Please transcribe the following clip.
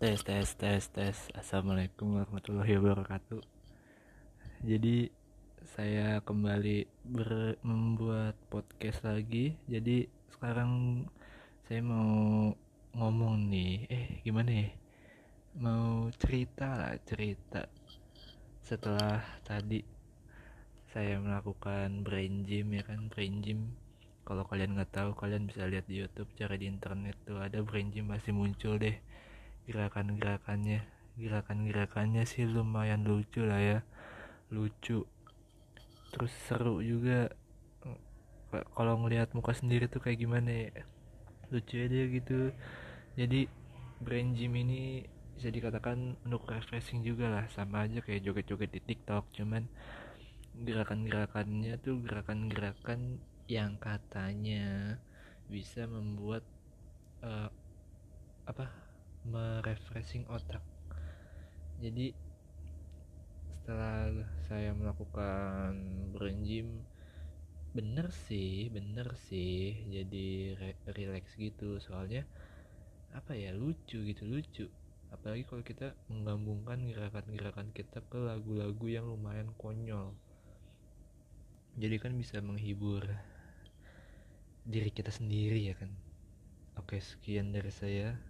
tes tes tes tes. Assalamualaikum warahmatullahi wabarakatuh. Jadi saya kembali ber membuat podcast lagi. Jadi sekarang saya mau ngomong nih. Eh gimana ya? Mau cerita lah cerita. Setelah tadi saya melakukan brain gym ya kan? Brain gym. Kalau kalian nggak tahu kalian bisa lihat di YouTube cari di internet tuh. Ada brain gym masih muncul deh gerakan-gerakannya. Gerakan-gerakannya sih lumayan lucu lah ya. Lucu. Terus seru juga. Kalau ngelihat muka sendiri tuh kayak gimana ya? Lucu aja gitu. Jadi brain gym ini bisa dikatakan untuk refreshing juga lah. Sama aja kayak joget-joget di TikTok. Cuman gerakan-gerakannya tuh gerakan-gerakan yang katanya bisa membuat uh, apa merefreshing otak. Jadi setelah saya melakukan brain gym bener sih bener sih. Jadi re relax gitu. Soalnya apa ya lucu gitu lucu. Apalagi kalau kita menggabungkan gerakan-gerakan kita ke lagu-lagu yang lumayan konyol. Jadi kan bisa menghibur diri kita sendiri ya kan. Oke sekian dari saya